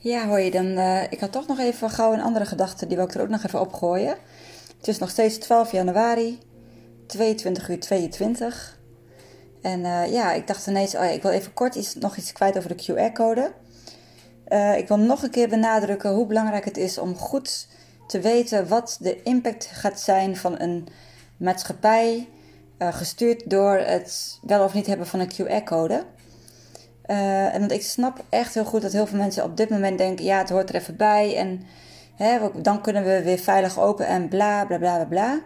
Ja, hoi, dan, uh, ik had toch nog even gauw een andere gedachte, die wil ik er ook nog even opgooien. Het is nog steeds 12 januari, 22 uur 22. En uh, ja, ik dacht ineens, oh ja, ik wil even kort iets, nog iets kwijt over de QR-code. Uh, ik wil nog een keer benadrukken hoe belangrijk het is om goed te weten wat de impact gaat zijn van een maatschappij, gestuurd door het wel of niet hebben van een QR-code. Uh, en want ik snap echt heel goed dat heel veel mensen op dit moment denken: ja, het hoort er even bij. En hè, dan kunnen we weer veilig open en bla bla bla bla bla.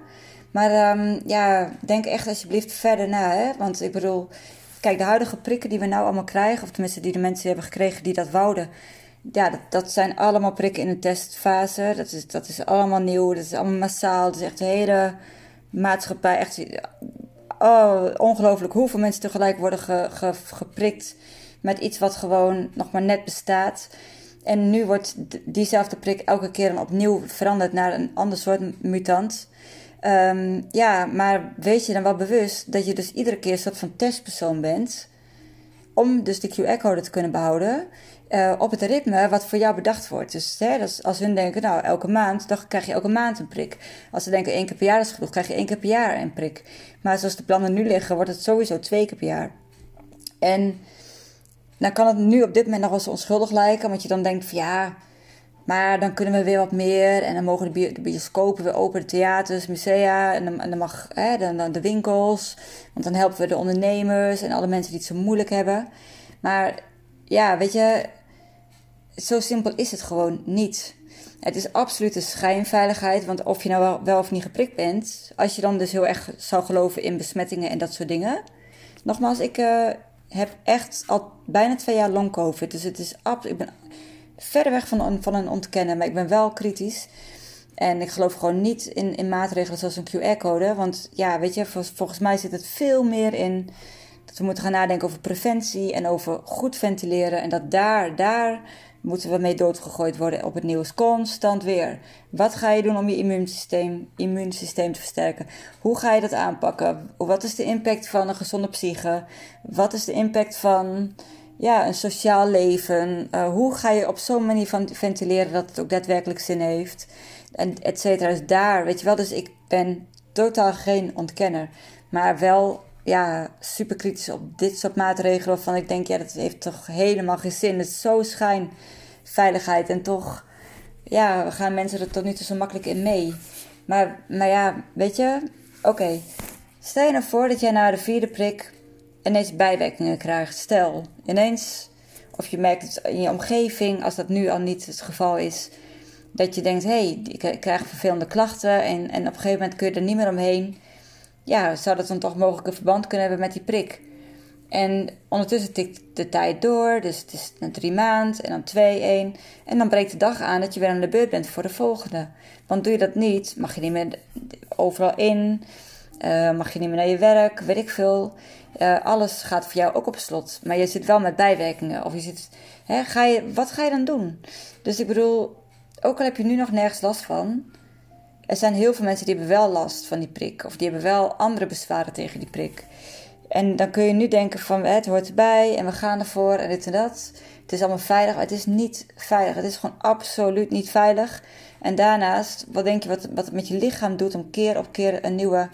Maar um, ja, denk echt alsjeblieft verder na. Hè? Want ik bedoel, kijk, de huidige prikken die we nou allemaal krijgen, of tenminste die de mensen hebben gekregen die dat wouden. Ja, dat, dat zijn allemaal prikken in de testfase. Dat is, dat is allemaal nieuw, dat is allemaal massaal. Dat is echt de hele maatschappij. Echt, oh, ongelooflijk hoeveel mensen tegelijk worden ge, ge, geprikt met iets wat gewoon nog maar net bestaat. En nu wordt diezelfde prik elke keer opnieuw veranderd naar een ander soort mutant. Um, ja, maar weet je dan wel bewust dat je dus iedere keer een soort van testpersoon bent. Om dus de QR-code te kunnen behouden. Uh, op het ritme wat voor jou bedacht wordt. Dus hè, dat als hun denken, nou, elke maand, dan krijg je elke maand een prik. Als ze denken één keer per jaar is genoeg, krijg je één keer per jaar een prik. Maar zoals de plannen nu liggen, wordt het sowieso twee keer per jaar. En nou kan het nu op dit moment nog wel eens onschuldig lijken, want je dan denkt van ja, maar dan kunnen we weer wat meer en dan mogen de, bioscopen weer open, de theaters, musea en dan, dan mag dan, dan de winkels, want dan helpen we de ondernemers en alle mensen die het zo moeilijk hebben. Maar ja, weet je, zo simpel is het gewoon niet. Het is absolute schijnveiligheid, want of je nou wel, of niet geprikt bent, als je dan dus heel erg zou geloven in besmettingen en dat soort dingen. Nogmaals, ik, uh, heb echt al bijna twee jaar long covid. Dus het is ab, ik ben verder weg van, van een ontkennen, maar ik ben wel kritisch. En ik geloof gewoon niet in, in maatregelen zoals een QR-code. Want ja, weet je, volgens mij zit het veel meer in dat we moeten gaan nadenken over preventie en over goed ventileren. En dat daar, daar moeten we mee doodgegooid worden op het nieuws. Constant weer. Wat ga je doen om je immuunsysteem, immuunsysteem te versterken? Hoe ga je dat aanpakken? Wat is de impact van een gezonde psyche? Wat is de impact van ja, een sociaal leven? Uh, hoe ga je op zo'n manier van ventileren dat het ook daadwerkelijk zin heeft? En et cetera. Dus daar, weet je wel. Dus ik ben totaal geen ontkenner. Maar wel ja, super kritisch op dit soort maatregelen. Waarvan ik denk, ja, dat heeft toch helemaal geen zin. Het is zo schijnveiligheid. En toch ja, gaan mensen er tot nu toe zo makkelijk in mee. Maar, maar ja, weet je, oké. Stel je nou voor dat jij na de vierde prik ineens bijwerkingen krijgt. Stel, ineens, of je merkt het in je omgeving, als dat nu al niet het geval is, dat je denkt: hé, hey, ik krijg vervelende klachten en, en op een gegeven moment kun je er niet meer omheen ja, zou dat dan toch mogelijk een verband kunnen hebben met die prik? En ondertussen tikt de tijd door, dus het is een drie maand en dan twee, één. En dan breekt de dag aan dat je weer aan de beurt bent voor de volgende. Want doe je dat niet, mag je niet meer overal in, uh, mag je niet meer naar je werk, weet ik veel. Uh, alles gaat voor jou ook op slot. Maar je zit wel met bijwerkingen. Of je zit, hè, ga je, wat ga je dan doen? Dus ik bedoel, ook al heb je nu nog nergens last van, er zijn heel veel mensen die hebben wel last van die prik. Of die hebben wel andere bezwaren tegen die prik. En dan kun je nu denken van het hoort erbij en we gaan ervoor en dit en dat. Het is allemaal veilig. Het is niet veilig. Het is gewoon absoluut niet veilig. En daarnaast, wat denk je wat, wat het met je lichaam doet om keer op keer een nieuwe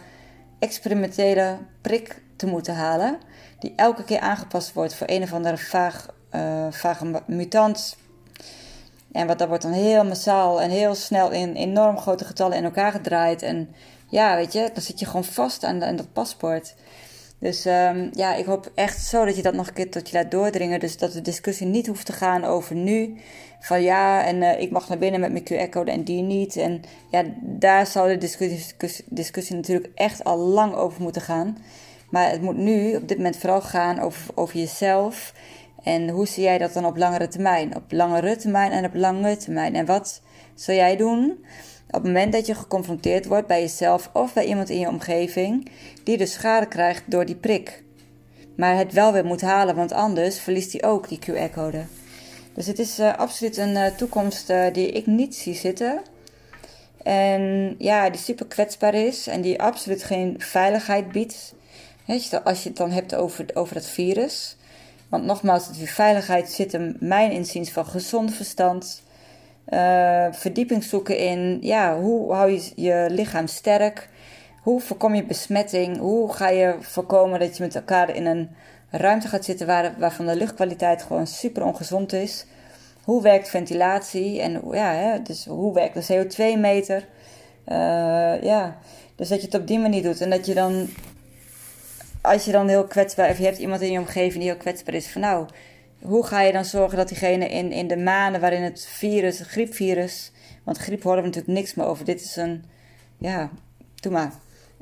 experimentele prik te moeten halen. Die elke keer aangepast wordt voor een of andere vaag, uh, vage mutant en wat, dat wordt dan heel massaal en heel snel in enorm grote getallen in elkaar gedraaid. En ja, weet je, dan zit je gewoon vast aan, dat paspoort. Dus um, ja, ik hoop echt zo dat je dat nog een keer tot je laat doordringen. Dus dat de discussie niet hoeft te gaan over nu. Van ja, en uh, ik mag naar binnen met mijn QR-code en die niet. En ja, daar zou de discussie, discussie natuurlijk echt al lang over moeten gaan. Maar het moet nu op dit moment vooral gaan over, over jezelf. En hoe zie jij dat dan op langere termijn? Op langere termijn en op lange termijn. En wat zal jij doen op het moment dat je geconfronteerd wordt bij jezelf of bij iemand in je omgeving die dus schade krijgt door die prik? Maar het wel weer moet halen, want anders verliest hij ook die QR-code. Dus het is uh, absoluut een uh, toekomst uh, die ik niet zie zitten. En ja, die super kwetsbaar is en die absoluut geen veiligheid biedt. als je het dan hebt over, over dat virus. Want nogmaals, die veiligheid zit in mijn inziens van gezond verstand. Uh, verdieping zoeken in ja, hoe hou je je lichaam sterk? Hoe voorkom je besmetting? Hoe ga je voorkomen dat je met elkaar in een ruimte gaat zitten waar, waarvan de luchtkwaliteit gewoon super ongezond is? Hoe werkt ventilatie? En ja, hè, dus hoe werkt de CO2-meter? Uh, ja, dus dat je het op die manier doet. En dat je dan, als je dan heel kwetsbaar, of je hebt iemand in je omgeving die heel kwetsbaar is, van nou, hoe ga je dan zorgen dat diegene in, in de maanden waarin het virus, het griepvirus, want griep horen we natuurlijk niks meer over. Dit is een, ja, doe maar,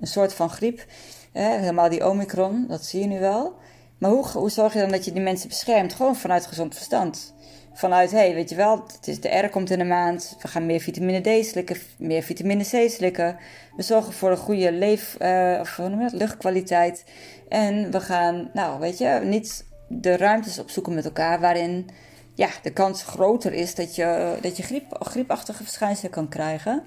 een soort van griep. Helemaal die omikron, dat zie je nu wel. Maar hoe, hoe zorg je dan dat je die mensen beschermt? Gewoon vanuit gezond verstand. Vanuit, hey, weet je wel, het is de R komt in de maand. We gaan meer vitamine D slikken, meer vitamine C slikken. We zorgen voor een goede leef, uh, of hoe noem je luchtkwaliteit. En we gaan, nou, weet je, niet de ruimtes opzoeken met elkaar waarin ja, de kans groter is dat je, dat je griep, griepachtige verschijnselen kan krijgen.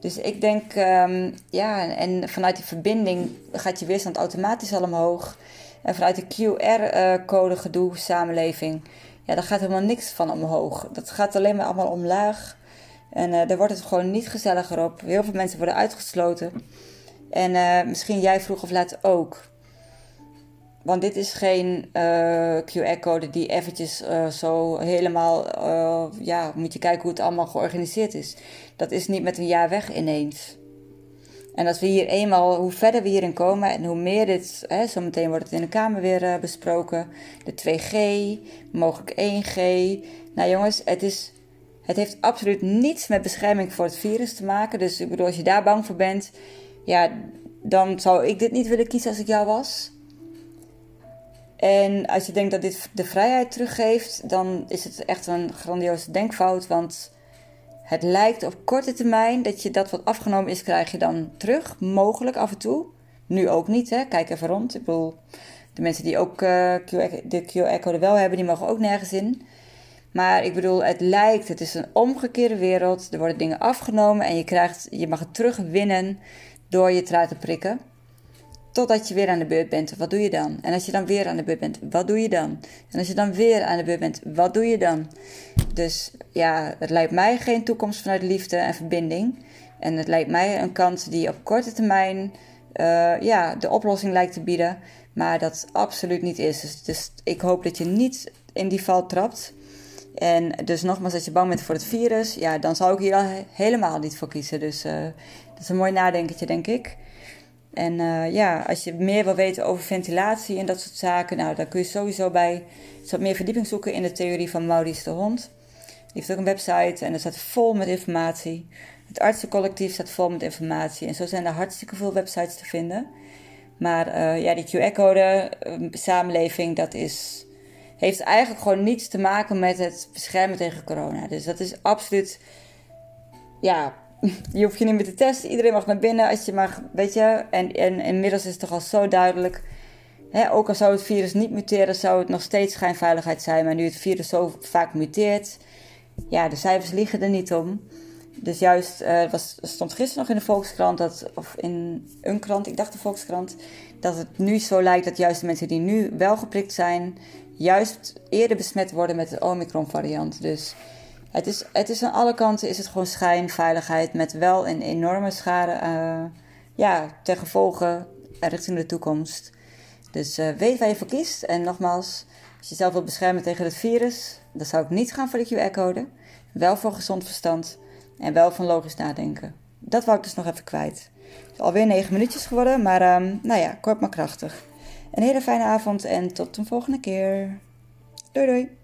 Dus ik denk, um, ja, en vanuit die verbinding gaat je weerstand automatisch al omhoog. En vanuit de QR-code gedoe, samenleving, ja, daar gaat helemaal niks van omhoog. Dat gaat alleen maar allemaal omlaag. En uh, daar wordt het gewoon niet gezelliger op. Heel veel mensen worden uitgesloten. En uh, misschien jij vroeg of laat ook. Want dit is geen uh, QR-code die eventjes zo helemaal, ja, moet je kijken hoe het allemaal georganiseerd is. Dat is niet met een jaar weg ineens. En als we hier eenmaal, hoe verder we hierin komen en hoe meer dit, hè, zometeen wordt het in de Kamer weer besproken, de 2G, mogelijk 1G. Nou jongens, het, is, het heeft absoluut niets met bescherming voor het virus te maken. Dus ik bedoel, als je daar bang voor bent, ja, dan zou ik dit niet willen kiezen als ik jou was. En als je denkt dat dit de vrijheid teruggeeft, dan is het echt een grandioze denkfout. Want het lijkt op korte termijn dat je dat wat afgenomen is, krijg je dan terug. Mogelijk af en toe. Nu ook niet, hè. Kijk even rond. Ik bedoel, de mensen die ook uh, de QR-code wel hebben, die mogen ook nergens in. Maar ik bedoel, het lijkt, het is een omgekeerde wereld. Er worden dingen afgenomen en je, krijgt, je mag het terugwinnen door je trui te prikken. Totdat je weer aan de beurt bent, wat doe je dan? En als je dan weer aan de beurt bent, wat doe je dan? En als je dan weer aan de beurt bent, wat doe je dan? Dus ja, het lijkt mij geen toekomst vanuit liefde en verbinding. En het lijkt mij een kans die op korte termijn uh, ja, de oplossing lijkt te bieden. Maar dat absoluut niet is. Dus, dus, ik hoop dat je niet in die val trapt. En dus nogmaals, als je bang bent voor het virus, ja, dan zou ik hier al helemaal niet voor kiezen. Dus uh, dat is een mooi nadenkertje, denk ik. En uh, ja, als je meer wil weten over ventilatie en dat soort zaken, nou, dan kun je sowieso bij wat meer verdieping zoeken in de theorie van Maurice de Hond. Die heeft ook een website en dat staat vol met informatie. Het artsencollectief staat vol met informatie. En zo zijn er hartstikke veel websites te vinden. Maar uh, ja, die QR-code, uh, samenleving, dat is, heeft eigenlijk gewoon niets te maken met het beschermen tegen corona. Dus dat is absoluut, ja, je hoeft je niet meer te testen. Iedereen mag naar binnen als je mag, weet je. En, en inmiddels is het toch al zo duidelijk. Hè, ook al zou het virus niet muteren, zou het nog steeds schijnveiligheid zijn. Maar nu het virus zo vaak muteert, ja, de cijfers liegen er niet om. Dus juist, uh, was, stond gisteren nog in de Volkskrant, dat, of in een krant, ik dacht de Volkskrant, dat het nu zo lijkt dat juist de mensen die nu wel geprikt zijn, juist eerder besmet worden met de Omicron variant. Dus het is, het is aan alle kanten is het gewoon schijnveiligheid met wel een enorme schade uh, ja, ten gevolge richting de toekomst. Dus uh, weet waar je voor kiest. En nogmaals, als je zelf wilt beschermen tegen het virus, dan zou ik niet gaan voor de QR-code. Wel voor gezond verstand en wel van logisch nadenken. Dat wou ik dus nog even kwijt. Alweer negen minuutjes geworden, maar um, nou ja, kort maar krachtig. Een hele fijne avond en tot een volgende keer. Doei doei!